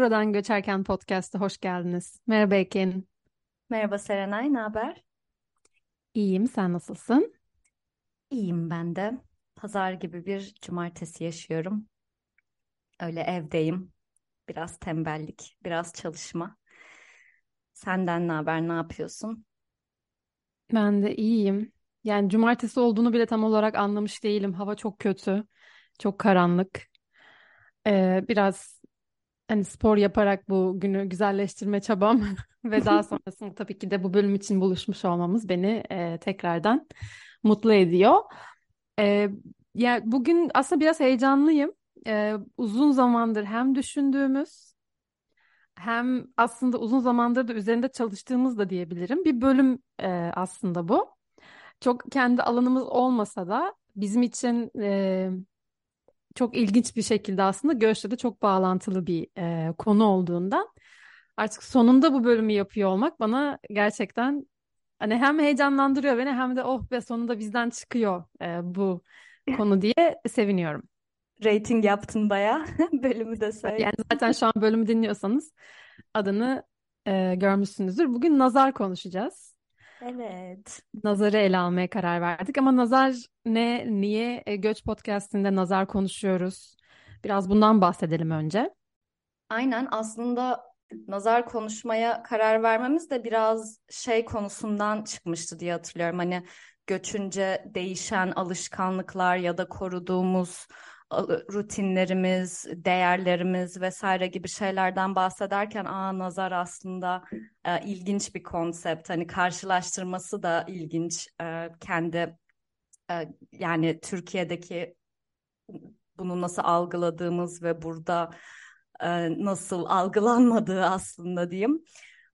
Buradan Göçerken Podcast'a hoş geldiniz. Merhaba Ekin. Merhaba Serenay, ne haber? İyiyim, sen nasılsın? İyiyim ben de. Pazar gibi bir cumartesi yaşıyorum. Öyle evdeyim. Biraz tembellik, biraz çalışma. Senden ne haber, ne yapıyorsun? Ben de iyiyim. Yani cumartesi olduğunu bile tam olarak anlamış değilim. Hava çok kötü, çok karanlık. Ee, biraz hani spor yaparak bu günü güzelleştirme çabam ve daha sonrasında tabii ki de bu bölüm için buluşmuş olmamız beni e, tekrardan mutlu ediyor. Ee, yani bugün aslında biraz heyecanlıyım. Ee, uzun zamandır hem düşündüğümüz hem aslında uzun zamandır da üzerinde çalıştığımız da diyebilirim. Bir bölüm e, aslında bu. Çok kendi alanımız olmasa da bizim için e, çok ilginç bir şekilde aslında Göç'le de çok bağlantılı bir e, konu olduğundan artık sonunda bu bölümü yapıyor olmak bana gerçekten hani hem heyecanlandırıyor beni hem de oh be sonunda bizden çıkıyor e, bu konu diye seviniyorum. Rating yaptın bayağı. Bölümü de söyle. Yani zaten şu an bölümü dinliyorsanız adını e, görmüşsünüzdür. Bugün nazar konuşacağız. Evet. Nazarı ele almaya karar verdik ama nazar ne, niye e, Göç Podcast'inde nazar konuşuyoruz? Biraz bundan bahsedelim önce. Aynen aslında nazar konuşmaya karar vermemiz de biraz şey konusundan çıkmıştı diye hatırlıyorum. Hani göçünce değişen alışkanlıklar ya da koruduğumuz rutinlerimiz, değerlerimiz vesaire gibi şeylerden bahsederken aa nazar aslında e, ilginç bir konsept. Hani karşılaştırması da ilginç. E, kendi e, yani Türkiye'deki bunu nasıl algıladığımız ve burada e, nasıl algılanmadığı aslında diyeyim.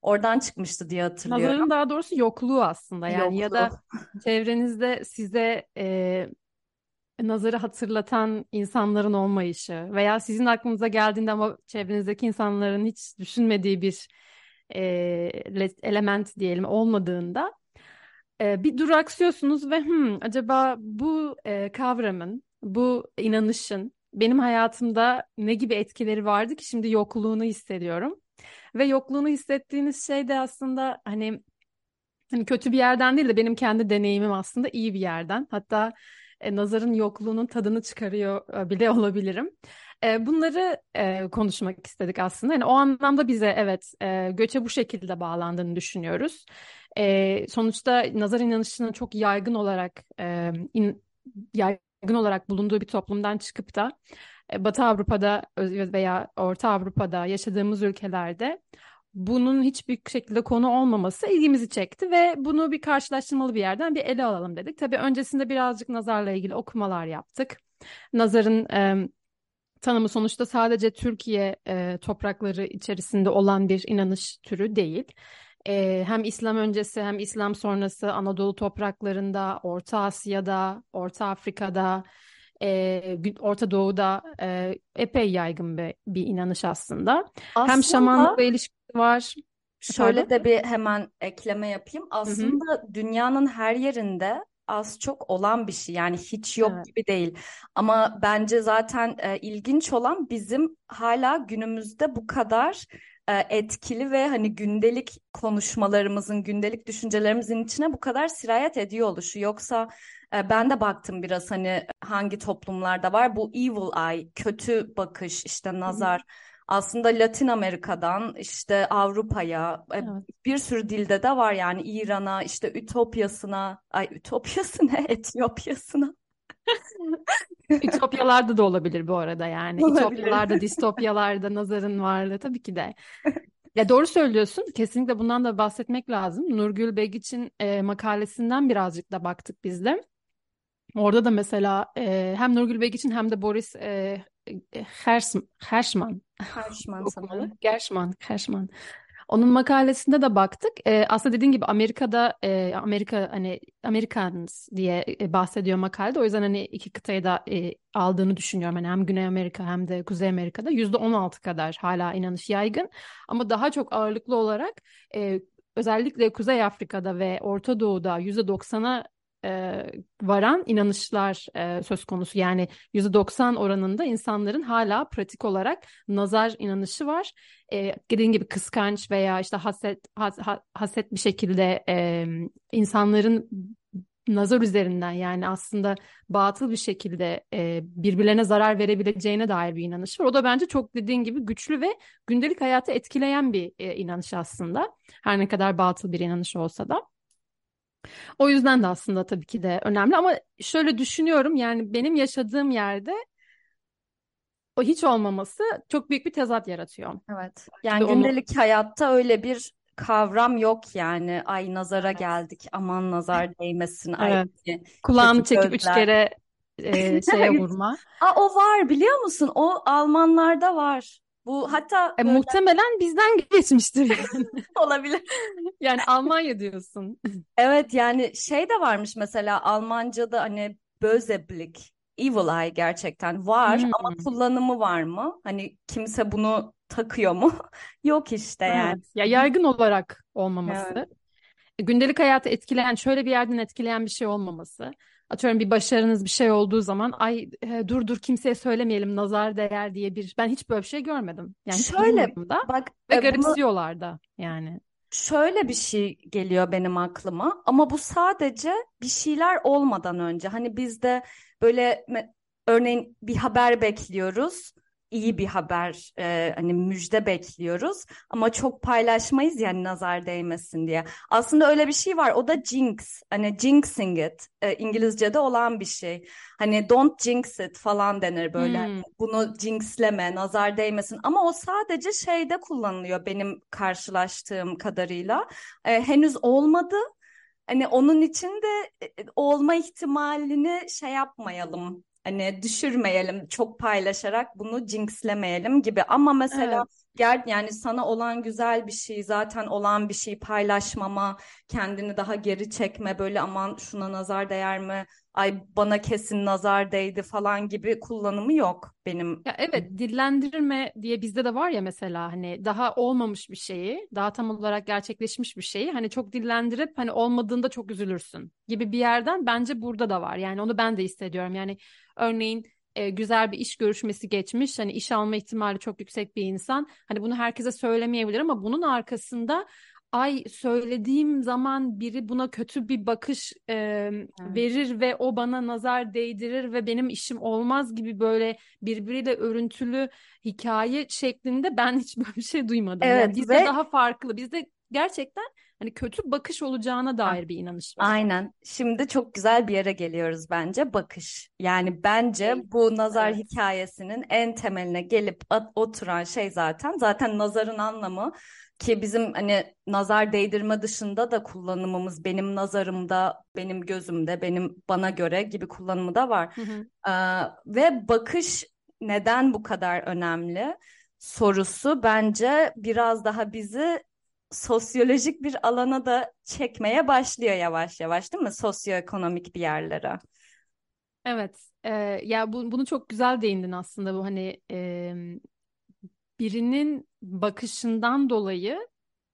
Oradan çıkmıştı diye hatırlıyorum. Nazarın daha doğrusu yokluğu aslında yani Yokluğu. ya da çevrenizde size e, nazarı hatırlatan insanların olmayışı veya sizin aklınıza geldiğinde ama çevrenizdeki insanların hiç düşünmediği bir e, element diyelim olmadığında e, bir duraksıyorsunuz ve hmm, acaba bu e, kavramın, bu inanışın benim hayatımda ne gibi etkileri vardı ki şimdi yokluğunu hissediyorum. Ve yokluğunu hissettiğiniz şey de aslında hani hani kötü bir yerden değil de benim kendi deneyimim aslında iyi bir yerden. Hatta e, nazarın yokluğunun tadını çıkarıyor e, bile olabilirim. E, bunları e, konuşmak istedik aslında. Yani o anlamda bize evet e, göçe bu şekilde bağlandığını düşünüyoruz. E, sonuçta nazar inanışının çok yaygın olarak e, in, yaygın olarak bulunduğu bir toplumdan çıkıp da e, Batı Avrupa'da veya Orta Avrupa'da yaşadığımız ülkelerde bunun hiçbir şekilde konu olmaması ilgimizi çekti ve bunu bir karşılaştırmalı bir yerden bir ele alalım dedik. Tabii öncesinde birazcık nazarla ilgili okumalar yaptık. Nazarın e, tanımı sonuçta sadece Türkiye e, toprakları içerisinde olan bir inanış türü değil. E, hem İslam öncesi hem İslam sonrası Anadolu topraklarında, Orta Asya'da, Orta Afrika'da, e, Orta Doğu'da e, epey yaygın bir, bir inanış aslında. Aslında... Hem şamanlıkla ilişkisi var. Şöyle Pardon? de bir hemen ekleme yapayım. Aslında hı hı. dünyanın her yerinde az çok olan bir şey. Yani hiç yok evet. gibi değil. Ama bence zaten e, ilginç olan bizim hala günümüzde bu kadar e, etkili ve hani gündelik konuşmalarımızın, gündelik düşüncelerimizin içine bu kadar sirayet ediyor oluşu. Yoksa ben de baktım biraz hani hangi toplumlarda var bu evil eye, kötü bakış, işte nazar. Aslında Latin Amerika'dan işte Avrupa'ya evet. bir sürü dilde de var yani İran'a işte Ütopyasına ay Ütopyası ne Etiyopyasına Ütopyalarda da olabilir bu arada yani. Olabilir. Ütopyalarda, distopyalarda nazarın varlığı tabii ki de. Ya doğru söylüyorsun. Kesinlikle bundan da bahsetmek lazım. Nurgül Begiç'in e, makalesinden birazcık da baktık biz de. Orada da mesela e, hem Nurgül Begiç'in hem de Boris e, Hersman, Hershman Hershman sanırım. Gershman, Hershman. Onun makalesinde de baktık. E, aslında dediğin gibi Amerika'da e, Amerika hani Americans diye e, bahsediyor makalede. O yüzden hani iki kıtayı da e, aldığını düşünüyorum. Hani hem Güney Amerika hem de Kuzey Amerika'da yüzde on altı kadar hala inanış yaygın. Ama daha çok ağırlıklı olarak e, özellikle Kuzey Afrika'da ve Orta Doğu'da yüzde doksana e, varan inanışlar e, söz konusu. Yani %90 oranında insanların hala pratik olarak nazar inanışı var. E, dediğim gibi kıskanç veya işte haset has, haset bir şekilde e, insanların nazar üzerinden yani aslında batıl bir şekilde e, birbirlerine zarar verebileceğine dair bir inanış var. O da bence çok dediğin gibi güçlü ve gündelik hayatı etkileyen bir e, inanış aslında. Her ne kadar batıl bir inanış olsa da. O yüzden de aslında tabii ki de önemli ama şöyle düşünüyorum yani benim yaşadığım yerde o hiç olmaması çok büyük bir tezat yaratıyor. Evet. Yani Çünkü gündelik onu... hayatta öyle bir kavram yok yani. Ay nazara evet. geldik. Aman nazar değmesin. Evet. Ay, Kulağını çekip gözler. üç kere e, şeye vurma. Aa, o var biliyor musun? O Almanlarda var. Bu hatta e, böyle... muhtemelen bizden geçmiştir yani. Olabilir. Yani Almanya diyorsun. Evet yani şey de varmış mesela Almanca'da hani böse Blick, evil eye gerçekten var hmm. ama kullanımı var mı? Hani kimse bunu takıyor mu? Yok işte yani. Evet. Ya yaygın olarak olmaması. Evet. E, gündelik hayatı etkileyen, şöyle bir yerden etkileyen bir şey olmaması. Atıyorum bir başarınız bir şey olduğu zaman ay e, dur dur kimseye söylemeyelim nazar değer diye bir ben hiç böyle bir şey görmedim. Yani şöyle da bak ve e, garipsiyorlar bunu, da yani. Şöyle bir şey geliyor benim aklıma ama bu sadece bir şeyler olmadan önce. Hani bizde böyle örneğin bir haber bekliyoruz iyi bir haber e, hani müjde bekliyoruz ama çok paylaşmayız yani nazar değmesin diye. Aslında öyle bir şey var o da jinx hani jinxing it e, İngilizce'de olan bir şey. Hani don't jinx it falan denir böyle. Hmm. Bunu jinxleme nazar değmesin ama o sadece şeyde kullanılıyor benim karşılaştığım kadarıyla. E, henüz olmadı Hani onun için de olma ihtimalini şey yapmayalım hani düşürmeyelim çok paylaşarak bunu jinxlemeyelim gibi ama mesela evet. gel yani sana olan güzel bir şey zaten olan bir şey paylaşmama kendini daha geri çekme böyle aman şuna nazar değer mi ay bana kesin nazar değdi falan gibi kullanımı yok benim. Ya evet dillendirme diye bizde de var ya mesela hani daha olmamış bir şeyi daha tam olarak gerçekleşmiş bir şeyi hani çok dillendirip hani olmadığında çok üzülürsün gibi bir yerden bence burada da var yani onu ben de hissediyorum yani Örneğin e, güzel bir iş görüşmesi geçmiş. Hani iş alma ihtimali çok yüksek bir insan. Hani bunu herkese söylemeyebilir ama bunun arkasında ay söylediğim zaman biri buna kötü bir bakış e, evet. verir ve o bana nazar değdirir ve benim işim olmaz gibi böyle birbiriyle örüntülü hikaye şeklinde ben hiç böyle bir şey duymadım. Evet, yani bizde ve... daha farklı. Bizde gerçekten hani kötü bakış olacağına dair bir inanış var. Aynen. Şimdi çok güzel bir yere geliyoruz bence bakış. Yani bence bu nazar evet. hikayesinin en temeline gelip oturan şey zaten zaten nazarın anlamı ki bizim hani nazar değdirme dışında da kullanımımız benim nazarımda, benim gözümde, benim bana göre gibi kullanımı da var. Hı hı. Ee, ve bakış neden bu kadar önemli sorusu bence biraz daha bizi sosyolojik bir alana da çekmeye başlıyor yavaş yavaş değil mi? Sosyoekonomik bir yerlere. Evet, e, ya bu, bunu çok güzel değindin aslında bu hani e, birinin bakışından dolayı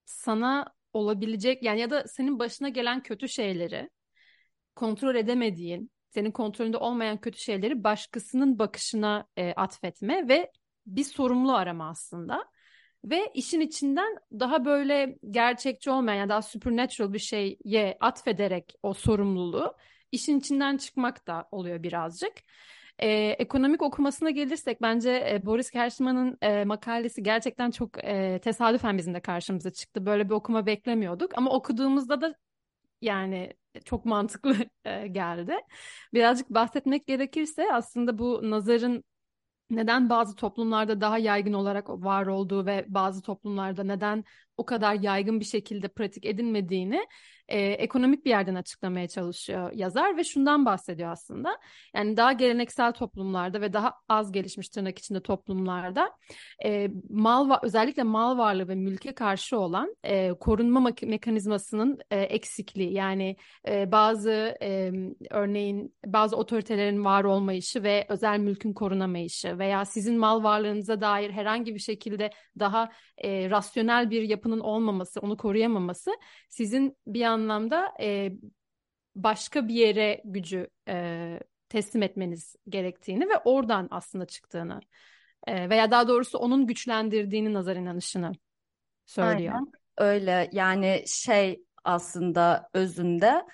sana olabilecek yani ya da senin başına gelen kötü şeyleri kontrol edemediğin, senin kontrolünde olmayan kötü şeyleri başkasının bakışına e, atfetme ve bir sorumlu arama aslında. Ve işin içinden daha böyle gerçekçi olmayan yani daha supernatural bir şeye atfederek o sorumluluğu işin içinden çıkmak da oluyor birazcık. Ee, ekonomik okumasına gelirsek bence e, Boris Kershman'ın e, makalesi gerçekten çok e, tesadüfen bizim de karşımıza çıktı. Böyle bir okuma beklemiyorduk ama okuduğumuzda da yani çok mantıklı e, geldi. Birazcık bahsetmek gerekirse aslında bu nazarın neden bazı toplumlarda daha yaygın olarak var olduğu ve bazı toplumlarda neden o kadar yaygın bir şekilde pratik edilmediğini e, ekonomik bir yerden açıklamaya çalışıyor yazar ve şundan bahsediyor aslında. Yani daha geleneksel toplumlarda ve daha az gelişmiş tırnak içinde toplumlarda e, mal özellikle mal varlığı ve mülke karşı olan e, korunma mekanizmasının e, eksikliği yani e, bazı e, örneğin bazı otoritelerin var olmayışı ve özel mülkün korunamayışı veya sizin mal varlığınıza dair herhangi bir şekilde daha e, rasyonel bir yapının olmaması, onu koruyamaması sizin bir anlamda e, başka bir yere gücü e, teslim etmeniz gerektiğini ve oradan aslında çıktığını e, veya daha doğrusu onun güçlendirdiğini nazar inanışını söylüyor. Aynen öyle yani şey aslında özünde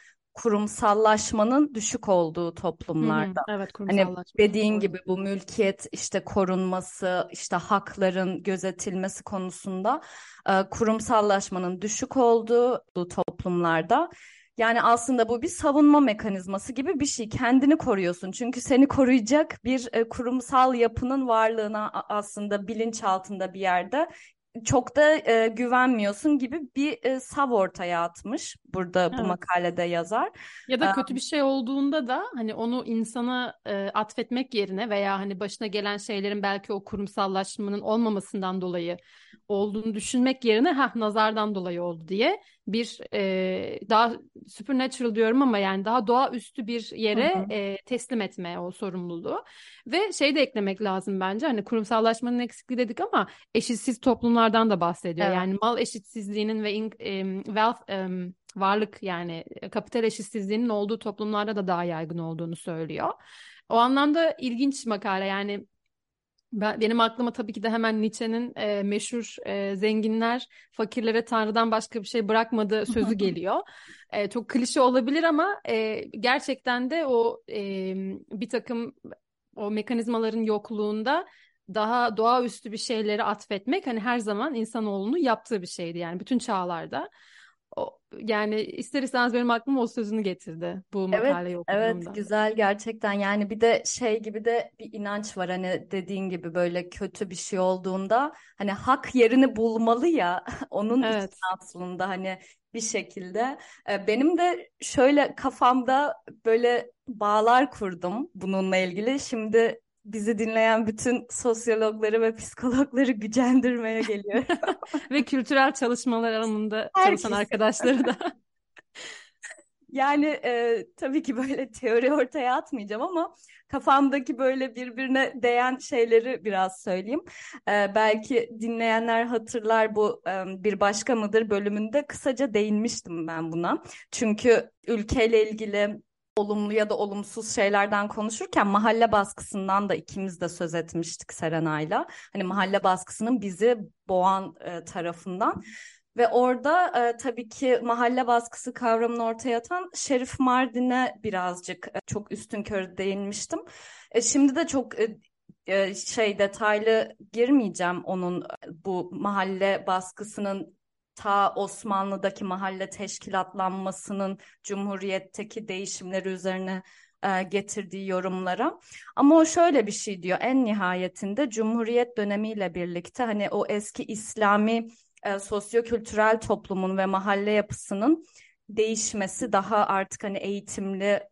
kurumsallaşmanın düşük olduğu toplumlarda. Hı hı, evet, hani dediğin gibi bu mülkiyet işte korunması, işte hakların gözetilmesi konusunda e, kurumsallaşmanın düşük olduğu toplumlarda yani aslında bu bir savunma mekanizması gibi bir şey. Kendini koruyorsun. Çünkü seni koruyacak bir e, kurumsal yapının varlığına aslında bilinç altında bir yerde çok da e, güvenmiyorsun gibi bir e, sav ortaya atmış burada evet. bu makalede yazar. Ya da kötü bir şey olduğunda da hani onu insana e, atfetmek yerine veya hani başına gelen şeylerin belki o kurumsallaşmanın olmamasından dolayı olduğunu düşünmek yerine ha nazardan dolayı oldu diye bir e, daha supernatural diyorum ama yani daha doğaüstü bir yere hı hı. E, teslim etme o sorumluluğu ve şey de eklemek lazım bence hani kurumsallaşmanın eksikliği dedik ama eşitsiz toplumlardan da bahsediyor evet. yani mal eşitsizliğinin ve in, e, wealth e, varlık yani kapital eşitsizliğinin olduğu toplumlarda da daha yaygın olduğunu söylüyor. O anlamda ilginç makale yani ben, benim aklıma tabii ki de hemen Nietzsche'nin e, meşhur e, zenginler fakirlere Tanrı'dan başka bir şey bırakmadığı sözü geliyor. E, çok klişe olabilir ama e, gerçekten de o e, bir takım o mekanizmaların yokluğunda daha doğaüstü bir şeyleri atfetmek hani her zaman insanoğlunun yaptığı bir şeydi yani bütün çağlarda. Yani ister istemez benim aklıma o sözünü getirdi bu makaleyi evet, okuduğumda. Evet güzel gerçekten yani bir de şey gibi de bir inanç var hani dediğin gibi böyle kötü bir şey olduğunda hani hak yerini bulmalı ya onun evet. için aslında hani bir şekilde. Benim de şöyle kafamda böyle bağlar kurdum bununla ilgili. Şimdi bizi dinleyen bütün sosyologları ve psikologları gücendirmeye geliyor. ve kültürel çalışmalar alanında Herkes. çalışan arkadaşları da. yani e, tabii ki böyle teori ortaya atmayacağım ama kafamdaki böyle birbirine değen şeyleri biraz söyleyeyim. E, belki dinleyenler hatırlar bu e, bir başka mıdır bölümünde kısaca değinmiştim ben buna. Çünkü ülkeyle ilgili olumlu ya da olumsuz şeylerden konuşurken mahalle baskısından da ikimiz de söz etmiştik Serenay'la. Hani mahalle baskısının bizi boğan e, tarafından. Ve orada e, tabii ki mahalle baskısı kavramını ortaya atan Şerif Mardin'e birazcık e, çok üstün körü değinmiştim. E, şimdi de çok e, e şey detaylı girmeyeceğim onun e, bu mahalle baskısının ta Osmanlı'daki mahalle teşkilatlanmasının Cumhuriyet'teki değişimleri üzerine e, getirdiği yorumlara. Ama o şöyle bir şey diyor. En nihayetinde Cumhuriyet dönemiyle birlikte hani o eski İslami e, sosyo-kültürel toplumun ve mahalle yapısının değişmesi daha artık hani eğitimli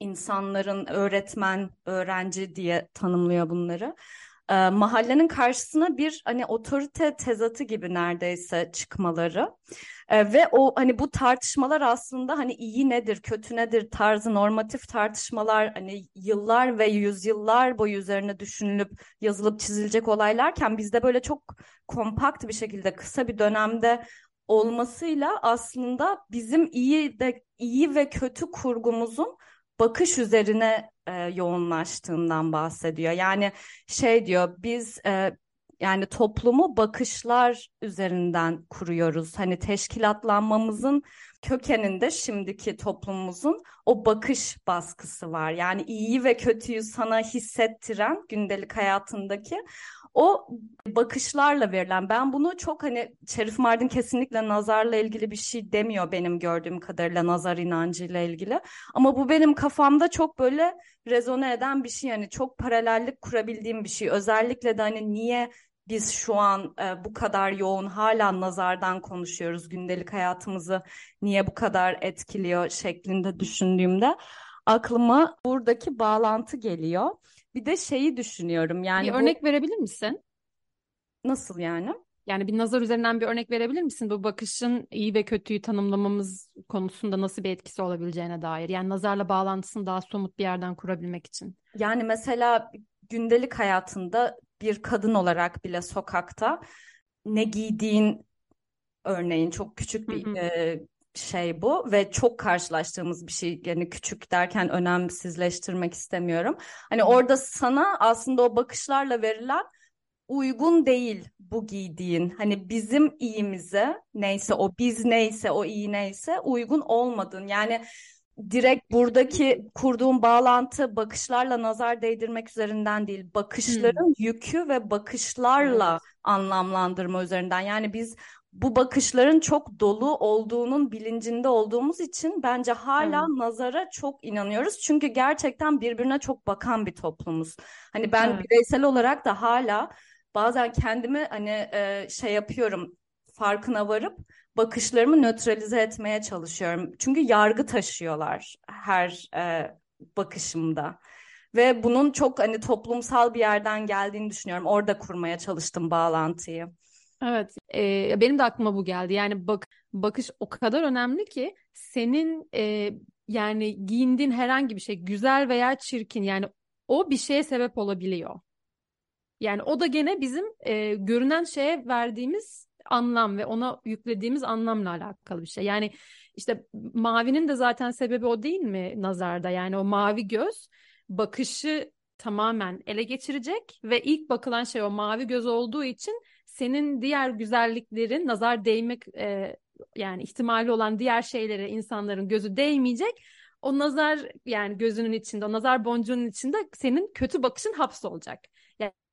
insanların öğretmen, öğrenci diye tanımlıyor bunları e, mahallenin karşısına bir hani otorite tezatı gibi neredeyse çıkmaları. E, ve o hani bu tartışmalar aslında hani iyi nedir kötü nedir tarzı normatif tartışmalar hani yıllar ve yüzyıllar boyu üzerine düşünülüp yazılıp çizilecek olaylarken bizde böyle çok kompakt bir şekilde kısa bir dönemde olmasıyla aslında bizim iyi de iyi ve kötü kurgumuzun bakış üzerine e, yoğunlaştığından bahsediyor. Yani şey diyor biz e, yani toplumu bakışlar üzerinden kuruyoruz. Hani teşkilatlanmamızın kökeninde şimdiki toplumumuzun o bakış baskısı var. Yani iyi ve kötüyü sana hissettiren gündelik hayatındaki o bakışlarla verilen ben bunu çok hani Şerif Mardin kesinlikle nazarla ilgili bir şey demiyor benim gördüğüm kadarıyla nazar inancıyla ilgili. Ama bu benim kafamda çok böyle rezone eden bir şey yani çok paralellik kurabildiğim bir şey. Özellikle de hani niye biz şu an e, bu kadar yoğun hala nazardan konuşuyoruz gündelik hayatımızı niye bu kadar etkiliyor şeklinde düşündüğümde aklıma buradaki bağlantı geliyor. Bir de şeyi düşünüyorum yani bir bu... örnek verebilir misin? Nasıl yani? Yani bir nazar üzerinden bir örnek verebilir misin? Bu bakışın iyi ve kötüyü tanımlamamız konusunda nasıl bir etkisi olabileceğine dair. Yani nazarla bağlantısını daha somut bir yerden kurabilmek için. Yani mesela gündelik hayatında bir kadın olarak bile sokakta ne giydiğin örneğin çok küçük bir e, şey bu ve çok karşılaştığımız bir şey. Yani küçük derken önemsizleştirmek istemiyorum. Hani orada sana aslında o bakışlarla verilen uygun değil bu giydiğin. Hani bizim iyimize neyse o biz neyse o iyi neyse uygun olmadın. Yani direkt buradaki kurduğum bağlantı bakışlarla nazar değdirmek üzerinden değil. Bakışların hmm. yükü ve bakışlarla evet. anlamlandırma üzerinden. Yani biz bu bakışların çok dolu olduğunun bilincinde olduğumuz için bence hala evet. nazara çok inanıyoruz. Çünkü gerçekten birbirine çok bakan bir toplumuz. Hani ben evet. bireysel olarak da hala bazen kendimi hani e, şey yapıyorum farkına varıp bakışlarımı nötralize etmeye çalışıyorum. Çünkü yargı taşıyorlar her e, bakışımda. Ve bunun çok hani toplumsal bir yerden geldiğini düşünüyorum. Orada kurmaya çalıştım bağlantıyı. Evet, e, benim de aklıma bu geldi. Yani bak bakış o kadar önemli ki senin e, yani giyindiğin herhangi bir şey güzel veya çirkin yani o bir şeye sebep olabiliyor. Yani o da gene bizim e, görünen şeye verdiğimiz anlam ve ona yüklediğimiz anlamla alakalı bir şey. Yani işte mavinin de zaten sebebi o değil mi nazarda? Yani o mavi göz bakışı tamamen ele geçirecek ve ilk bakılan şey o mavi göz olduğu için senin diğer güzelliklerin nazar değmek e, yani ihtimali olan diğer şeylere insanların gözü değmeyecek. O nazar yani gözünün içinde, o nazar boncuğunun içinde senin kötü bakışın hapsolacak.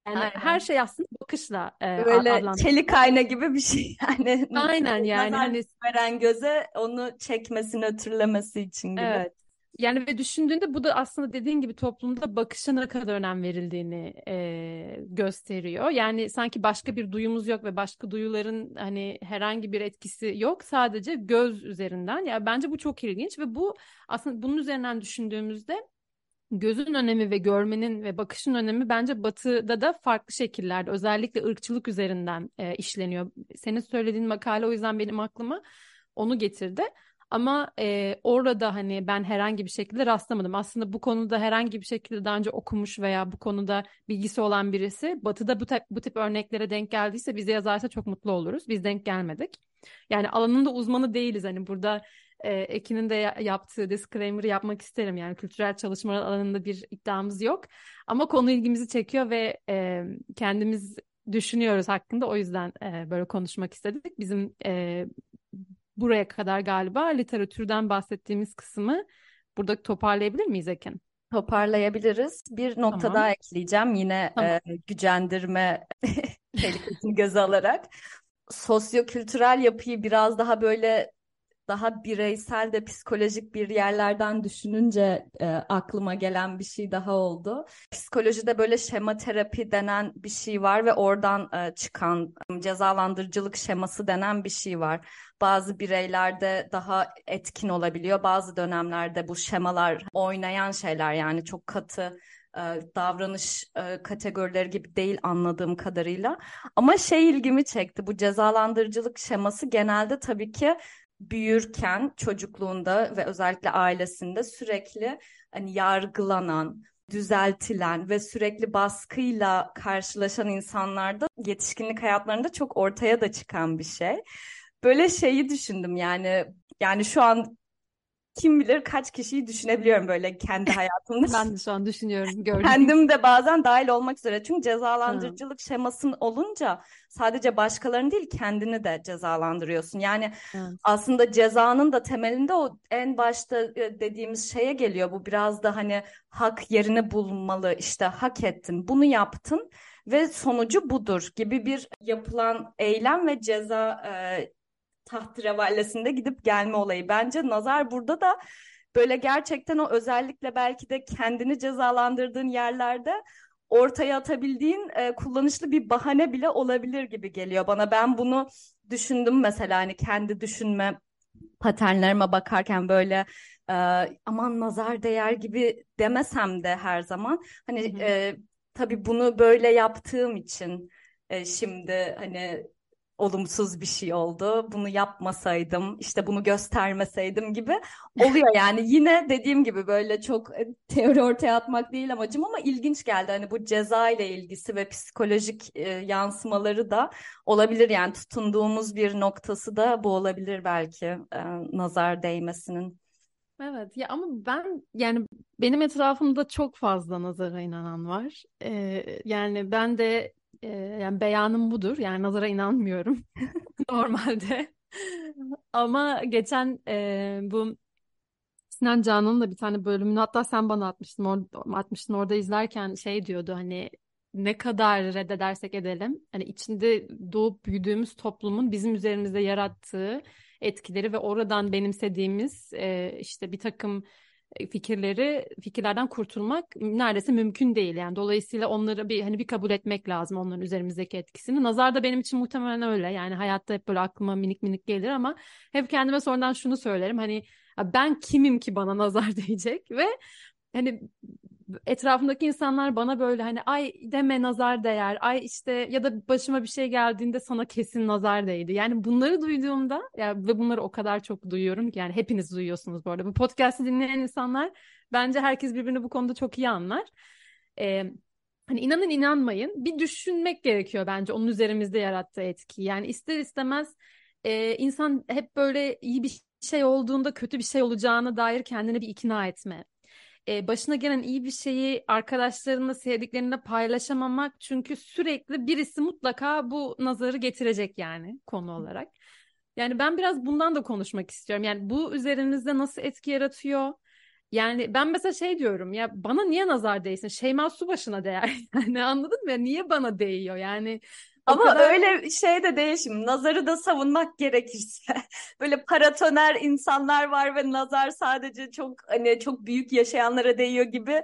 Yani Aynen. her şey aslında bakışla e, Böyle çelik ayna gibi bir şey yani. Aynen yani hani veren göze onu çekmesi, nötrlemesi için gibi. Evet. Yani ve düşündüğünde bu da aslında dediğin gibi toplumda bakışa ne kadar önem verildiğini e, gösteriyor. Yani sanki başka bir duyumuz yok ve başka duyuların hani herhangi bir etkisi yok. Sadece göz üzerinden. Yani bence bu çok ilginç ve bu aslında bunun üzerinden düşündüğümüzde gözün önemi ve görmenin ve bakışın önemi bence batıda da farklı şekillerde özellikle ırkçılık üzerinden e, işleniyor. Senin söylediğin makale o yüzden benim aklıma onu getirdi. Ama e, orada hani ben herhangi bir şekilde rastlamadım. Aslında bu konuda herhangi bir şekilde daha önce okumuş veya bu konuda bilgisi olan birisi Batı'da bu tip, bu tip örneklere denk geldiyse bize yazarsa çok mutlu oluruz. Biz denk gelmedik. Yani alanında uzmanı değiliz. Hani burada e, Ekin'in de yaptığı disclaimer'ı yapmak isterim. Yani kültürel çalışmalar alanında bir iddiamız yok. Ama konu ilgimizi çekiyor ve e, kendimiz düşünüyoruz hakkında. O yüzden e, böyle konuşmak istedik. Bizim e, buraya kadar galiba literatürden bahsettiğimiz kısmı burada toparlayabilir miyiz Ekin? Toparlayabiliriz. Bir nokta tamam. daha ekleyeceğim yine tamam. e, gücendirme tehlikesini göze alarak. Sosyokültürel yapıyı biraz daha böyle daha bireysel de psikolojik bir yerlerden düşününce e, aklıma gelen bir şey daha oldu. Psikolojide böyle şema terapi denen bir şey var ve oradan e, çıkan cezalandırıcılık şeması denen bir şey var. Bazı bireylerde daha etkin olabiliyor. Bazı dönemlerde bu şemalar oynayan şeyler yani çok katı e, davranış e, kategorileri gibi değil anladığım kadarıyla. Ama şey ilgimi çekti. Bu cezalandırıcılık şeması genelde tabii ki büyürken çocukluğunda ve özellikle ailesinde sürekli hani yargılanan, düzeltilen ve sürekli baskıyla karşılaşan insanlarda yetişkinlik hayatlarında çok ortaya da çıkan bir şey. Böyle şeyi düşündüm yani yani şu an kim bilir kaç kişiyi düşünebiliyorum böyle kendi hayatımda. ben de şu an düşünüyorum. Gördüm. Kendim de bazen dahil olmak üzere. Çünkü cezalandırıcılık şemasın olunca sadece başkalarını değil kendini de cezalandırıyorsun. Yani evet. aslında cezanın da temelinde o en başta e, dediğimiz şeye geliyor. Bu biraz da hani hak yerini bulmalı. işte hak ettin, bunu yaptın ve sonucu budur gibi bir yapılan eylem ve ceza e, tahtirevallesinde gidip gelme olayı. Bence nazar burada da böyle gerçekten o özellikle belki de kendini cezalandırdığın yerlerde ortaya atabildiğin e, kullanışlı bir bahane bile olabilir gibi geliyor bana. Ben bunu düşündüm mesela hani kendi düşünme paternlerime bakarken böyle e, aman nazar değer gibi demesem de her zaman hani e, tabii bunu böyle yaptığım için e, şimdi hani olumsuz bir şey oldu. Bunu yapmasaydım, işte bunu göstermeseydim gibi oluyor yani. Yine dediğim gibi böyle çok e, teori ortaya atmak değil amacım ama ilginç geldi. Hani bu ceza ile ilgisi ve psikolojik e, yansımaları da olabilir. Yani tutunduğumuz bir noktası da bu olabilir belki e, nazar değmesinin. Evet ya ama ben yani benim etrafımda çok fazla nazara inanan var. Ee, yani ben de e, yani beyanım budur. Yani nazara inanmıyorum normalde. Ama geçen e, bu Sinan Canan'ın da bir tane bölümünü hatta sen bana atmıştın, or atmıştın orada izlerken şey diyordu hani ne kadar reddedersek edelim hani içinde doğup büyüdüğümüz toplumun bizim üzerimizde yarattığı etkileri ve oradan benimsediğimiz e, işte bir takım fikirleri fikirlerden kurtulmak neredeyse mümkün değil. Yani dolayısıyla onları bir hani bir kabul etmek lazım onların üzerimizdeki etkisini. Nazar da benim için muhtemelen öyle. Yani hayatta hep böyle aklıma minik minik gelir ama hep kendime sonradan şunu söylerim. Hani ben kimim ki bana nazar değecek? Ve hani etrafımdaki insanlar bana böyle hani ay deme nazar değer ay işte ya da başıma bir şey geldiğinde sana kesin nazar değdi. Yani bunları duyduğumda ya ve bunları o kadar çok duyuyorum ki yani hepiniz duyuyorsunuz bu arada. Bu podcast'i dinleyen insanlar bence herkes birbirini bu konuda çok iyi anlar. Ee, hani inanın inanmayın bir düşünmek gerekiyor bence onun üzerimizde yarattığı etki. Yani ister istemez e, insan hep böyle iyi bir şey olduğunda kötü bir şey olacağına dair kendini bir ikna etme e, başına gelen iyi bir şeyi arkadaşlarınla, sevdiklerinle paylaşamamak çünkü sürekli birisi mutlaka bu nazarı getirecek yani konu olarak. Yani ben biraz bundan da konuşmak istiyorum. Yani bu üzerimizde nasıl etki yaratıyor? Yani ben mesela şey diyorum ya bana niye nazar değsin? Şeyma su başına değer. Yani anladın mı? Niye bana değiyor? Yani ama kadar... öyle şey de değil şimdi. Nazarı da savunmak gerekirse. Böyle paratoner insanlar var ve nazar sadece çok hani çok büyük yaşayanlara değiyor gibi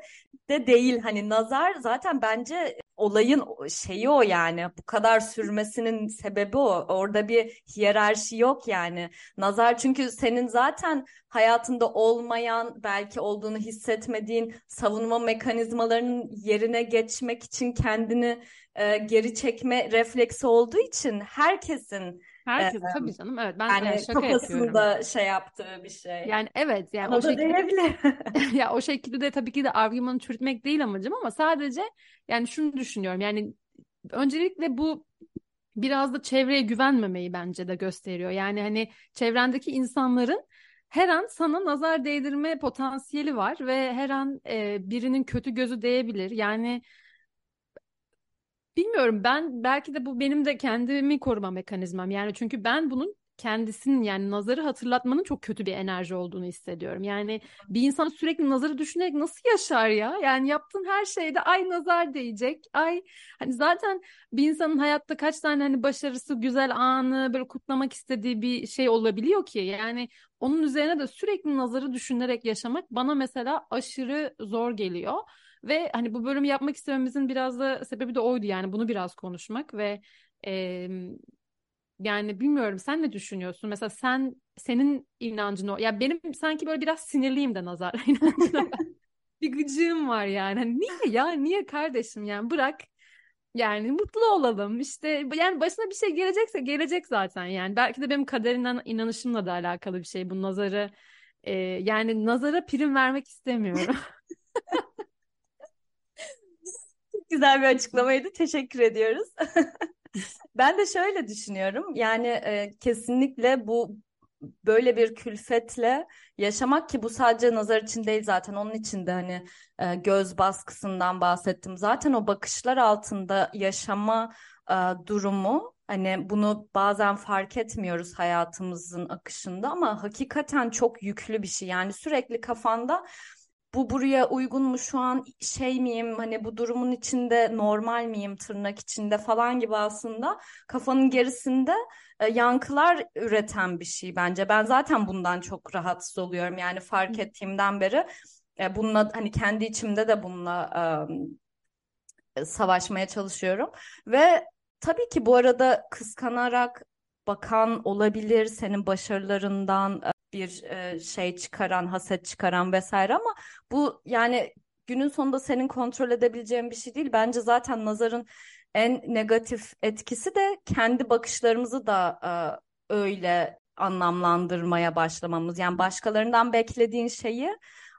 de değil. Hani nazar zaten bence olayın şeyi o yani. Bu kadar sürmesinin sebebi o. Orada bir hiyerarşi yok yani. Nazar çünkü senin zaten hayatında olmayan, belki olduğunu hissetmediğin savunma mekanizmalarının yerine geçmek için kendini e, geri çekme refleksi olduğu için herkesin Herkes ee, tabii canım evet ben yani, yani şaka yapıyorum. şey yaptığı bir şey. Yani evet yani o, o şekilde ya o şekilde de tabii ki de argümanı çürütmek değil amacım ama sadece yani şunu düşünüyorum yani öncelikle bu biraz da çevreye güvenmemeyi bence de gösteriyor. Yani hani çevrendeki insanların her an sana nazar değdirme potansiyeli var ve her an e, birinin kötü gözü değebilir. Yani Bilmiyorum ben belki de bu benim de kendimi koruma mekanizmam. Yani çünkü ben bunun kendisinin yani nazarı hatırlatmanın çok kötü bir enerji olduğunu hissediyorum. Yani bir insan sürekli nazarı düşünerek nasıl yaşar ya? Yani yaptığın her şeyde ay nazar değecek. Ay hani zaten bir insanın hayatta kaç tane hani başarısı, güzel anı böyle kutlamak istediği bir şey olabiliyor ki. Yani onun üzerine de sürekli nazarı düşünerek yaşamak bana mesela aşırı zor geliyor. Ve hani bu bölümü yapmak istememizin biraz da sebebi de oydu yani bunu biraz konuşmak ve e, yani bilmiyorum sen ne düşünüyorsun? Mesela sen senin inancın o. Ya benim sanki böyle biraz sinirliyim de nazar inancına. bir gıcığım var yani. Hani niye ya? Niye kardeşim yani bırak yani mutlu olalım işte yani başına bir şey gelecekse gelecek zaten yani belki de benim kaderinden inanışımla da alakalı bir şey bu nazarı e, yani nazara prim vermek istemiyorum. güzel bir açıklamaydı. Teşekkür ediyoruz. ben de şöyle düşünüyorum. Yani e, kesinlikle bu böyle bir külfetle yaşamak ki bu sadece nazar için değil zaten onun için de hani e, göz baskısından bahsettim. Zaten o bakışlar altında yaşama e, durumu hani bunu bazen fark etmiyoruz hayatımızın akışında ama hakikaten çok yüklü bir şey. Yani sürekli kafanda bu buraya uygun mu şu an şey miyim hani bu durumun içinde normal miyim tırnak içinde falan gibi aslında kafanın gerisinde e, yankılar üreten bir şey bence. Ben zaten bundan çok rahatsız oluyorum. Yani fark ettiğimden beri e, bununla hani kendi içimde de bununla e, savaşmaya çalışıyorum. Ve tabii ki bu arada kıskanarak bakan olabilir senin başarılarından bir e, şey çıkaran, haset çıkaran vesaire ama bu yani günün sonunda senin kontrol edebileceğin bir şey değil. Bence zaten nazarın en negatif etkisi de kendi bakışlarımızı da e, öyle anlamlandırmaya başlamamız. Yani başkalarından beklediğin şeyi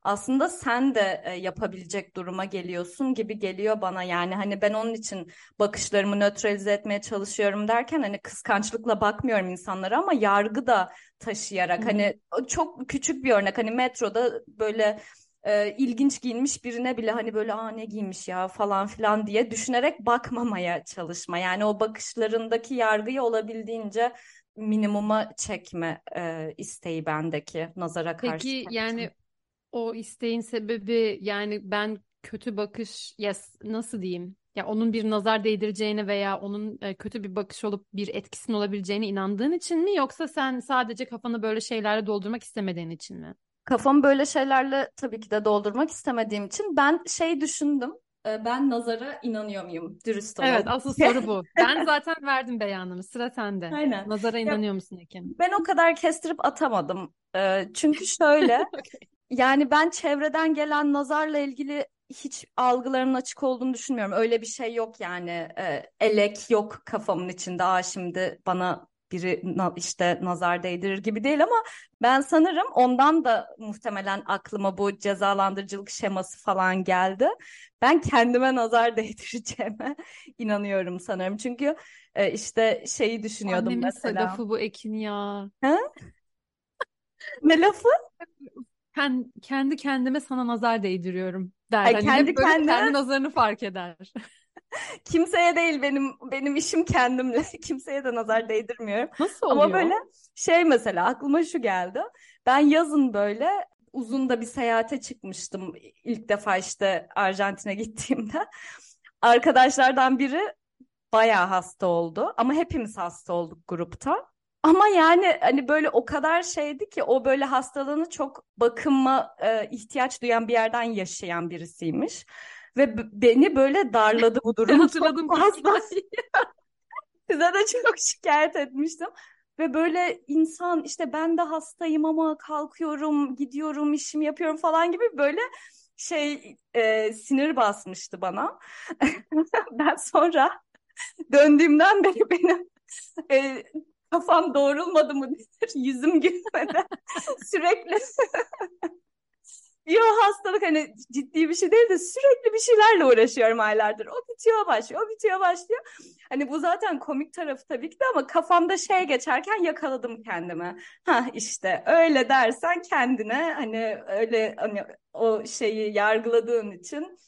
aslında sen de e, yapabilecek duruma geliyorsun gibi geliyor bana. Yani hani ben onun için bakışlarımı nötralize etmeye çalışıyorum derken hani kıskançlıkla bakmıyorum insanlara ama yargı da taşıyarak hmm. hani çok küçük bir örnek hani metroda böyle e, ilginç giyinmiş birine bile hani böyle aa ne giymiş ya falan filan diye düşünerek bakmamaya çalışma. Yani o bakışlarındaki yargıyı olabildiğince minimuma çekme e, isteği bendeki nazara karşı. Peki yani o isteğin sebebi yani ben kötü bakış yes, nasıl diyeyim? Ya onun bir nazar değdireceğine veya onun e, kötü bir bakış olup bir etkisinin olabileceğine inandığın için mi yoksa sen sadece kafanı böyle şeylerle doldurmak istemediğin için mi? Kafamı böyle şeylerle tabii ki de doldurmak istemediğim için ben şey düşündüm. E, ben nazara inanıyor muyum? Dürüst olalım. Evet asıl soru bu. Ben zaten verdim beyanımı. Sıra sende. Aynen. Nazara inanıyor ya, musun Ekim? Ben o kadar kestirip atamadım. E, çünkü şöyle okay. Yani ben çevreden gelen nazarla ilgili hiç algılarımın açık olduğunu düşünmüyorum. Öyle bir şey yok yani. E, elek yok kafamın içinde. Aa şimdi bana biri işte nazar değdirir gibi değil ama ben sanırım ondan da muhtemelen aklıma bu cezalandırıcılık şeması falan geldi. Ben kendime nazar değdireceğime inanıyorum sanırım. Çünkü e, işte şeyi düşünüyordum Annemin mesela. Annemin bu Ekin ya. Ha? ne lafı? kendi kendime sana nazar değdiriyorum der. Ay, hani kendi kendine... kendi nazarını fark eder. Kimseye değil benim benim işim kendimle. Kimseye de nazar değdirmiyorum. Nasıl oluyor? Ama böyle şey mesela aklıma şu geldi. Ben yazın böyle uzun da bir seyahate çıkmıştım. ilk defa işte Arjantin'e gittiğimde. Arkadaşlardan biri bayağı hasta oldu ama hepimiz hasta olduk grupta. Ama yani hani böyle o kadar şeydi ki o böyle hastalığını çok bakıma e, ihtiyaç duyan bir yerden yaşayan birisiymiş. Ve beni böyle darladı bu durum. Hatırladım. Fazla. Size de çok şikayet etmiştim. Ve böyle insan işte ben de hastayım ama kalkıyorum, gidiyorum, işimi yapıyorum falan gibi böyle şey e, sinir basmıştı bana. ben sonra döndüğümden beri benim e, kafam doğrulmadı mı denir, yüzüm gülmedi. Sürekli bir hastalık hani ciddi bir şey değil de sürekli bir şeylerle uğraşıyorum aylardır. O bitiyor başlıyor, o bitiyor başlıyor. Hani bu zaten komik tarafı tabii ki de ama kafamda şey geçerken yakaladım kendimi. Ha işte öyle dersen kendine hani öyle hani o şeyi yargıladığın için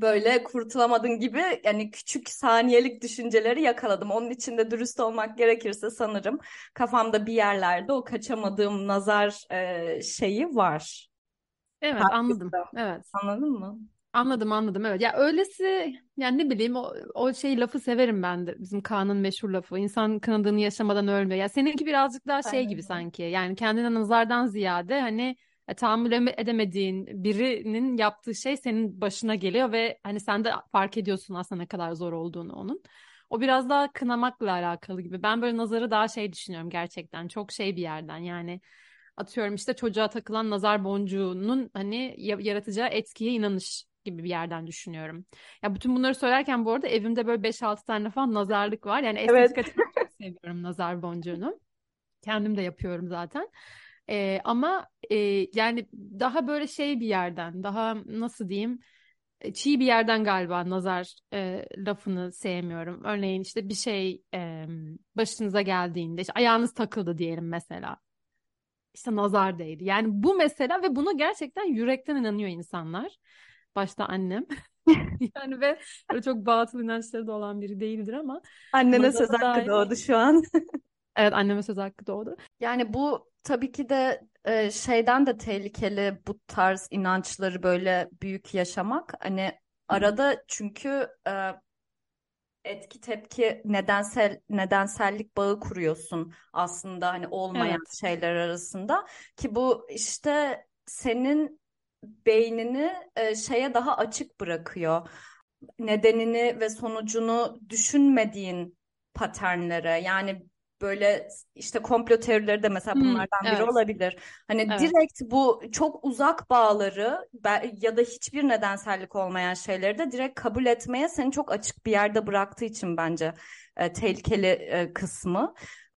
böyle kurtulamadın gibi yani küçük saniyelik düşünceleri yakaladım. Onun için de dürüst olmak gerekirse sanırım kafamda bir yerlerde o kaçamadığım nazar e, şeyi var. Evet anladım. Evet. Anladın mı? Anladım anladım evet. Ya öylesi yani ne bileyim o, o şey lafı severim ben de. Bizim Kaan'ın meşhur lafı. İnsan kınadığını yaşamadan ölmüyor. Ya seninki birazcık daha şey gibi sanki. Yani kendine nazardan ziyade hani e, tahammül edemediğin birinin yaptığı şey senin başına geliyor ve hani sen de fark ediyorsun aslında ne kadar zor olduğunu onun. O biraz daha kınamakla alakalı gibi. Ben böyle nazarı daha şey düşünüyorum gerçekten. Çok şey bir yerden yani atıyorum işte çocuğa takılan nazar boncuğunun hani yaratacağı etkiye inanış gibi bir yerden düşünüyorum. Ya bütün bunları söylerken bu arada evimde böyle 5-6 tane falan nazarlık var. Yani estetik evet. çok seviyorum nazar boncuğunu. Kendim de yapıyorum zaten. E, ama e, yani daha böyle şey bir yerden, daha nasıl diyeyim, çiğ bir yerden galiba nazar e, lafını sevmiyorum. Örneğin işte bir şey e, başınıza geldiğinde, işte ayağınız takıldı diyelim mesela. İşte nazar değdi. Yani bu mesela ve buna gerçekten yürekten inanıyor insanlar. Başta annem. yani ve böyle çok batıl inançları da olan biri değildir ama. Annene söz hakkı dair... doğdu şu an. evet anneme söz hakkı doğdu. Yani bu tabii ki de e, şeyden de tehlikeli bu tarz inançları böyle büyük yaşamak. Hani arada çünkü e, etki tepki nedensel nedensellik bağı kuruyorsun aslında hani olmayan evet. şeyler arasında ki bu işte senin beynini e, şeye daha açık bırakıyor. Nedenini ve sonucunu düşünmediğin paternlere yani böyle işte komplo teorileri de mesela Hmm, bunlardan biri evet. olabilir. Hani Evet. direkt bu çok uzak bağları ya da hiçbir nedensellik olmayan şeyleri de direkt kabul etmeye seni çok açık bir yerde bıraktığı için bence e, tehlikeli e, kısmı.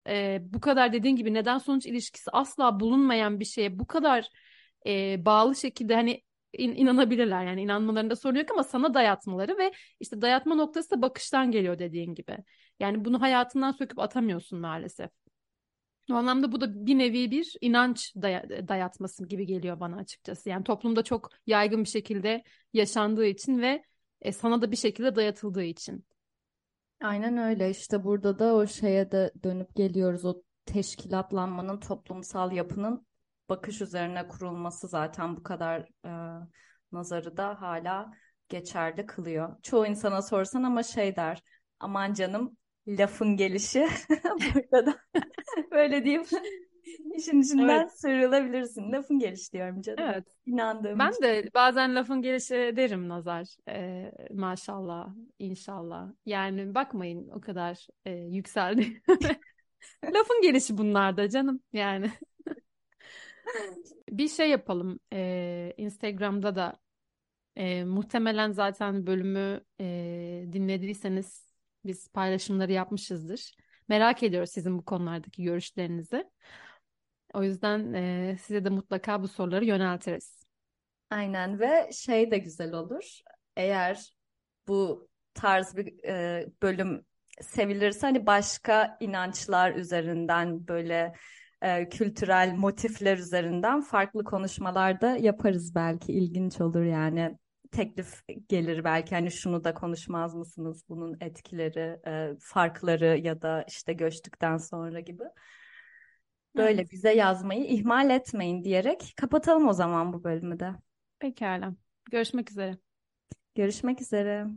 Ee, bu kadar dediğin gibi neden sonuç ilişkisi asla bulunmayan bir şeye bu kadar e, bağlı şekilde hani in- inanabilirler yani inanmalarında sorun yok ama sana dayatmaları ve işte dayatma noktası da bakıştan geliyor dediğin gibi. Yani bunu hayatından söküp atamıyorsun maalesef. O anlamda bu da bir nevi bir inanç daya- dayatması gibi geliyor bana açıkçası. Yani toplumda çok yaygın bir şekilde yaşandığı için ve e, sana da bir şekilde dayatıldığı için. Aynen öyle işte burada da o şeye de dönüp geliyoruz o teşkilatlanmanın toplumsal yapının bakış üzerine kurulması zaten bu kadar e, nazarı da hala geçerli kılıyor. Çoğu insana sorsan ama şey der aman canım lafın gelişi burada da böyle diyeyim işin içinden Evet. sıyrılabilirsin. Lafın gelişi diyorum canım. Evet. İnandığım Ben için. de bazen lafın gelişi derim Nazar. Ee, maşallah, inşallah. Yani bakmayın o kadar e, yükseldi. Lafın gelişi bunlar da canım yani. Bir şey yapalım. Ee, Instagram'da da e, muhtemelen zaten bölümü e, dinlediyseniz biz paylaşımları yapmışızdır. Merak ediyoruz sizin bu konulardaki görüşlerinizi. O yüzden e, size de mutlaka bu soruları yöneltiriz. Aynen ve şey de güzel olur. Eğer bu tarz bir e, bölüm sevilirse hani başka inançlar üzerinden böyle e, kültürel motifler üzerinden farklı konuşmalar da yaparız belki ilginç olur yani teklif gelir belki hani şunu da konuşmaz mısınız bunun etkileri e, farkları ya da işte göçtükten sonra gibi böyle Evet, bize yazmayı ihmal etmeyin diyerek kapatalım o zaman bu bölümü de. pekala. Görüşmek üzere. Görüşmek üzere.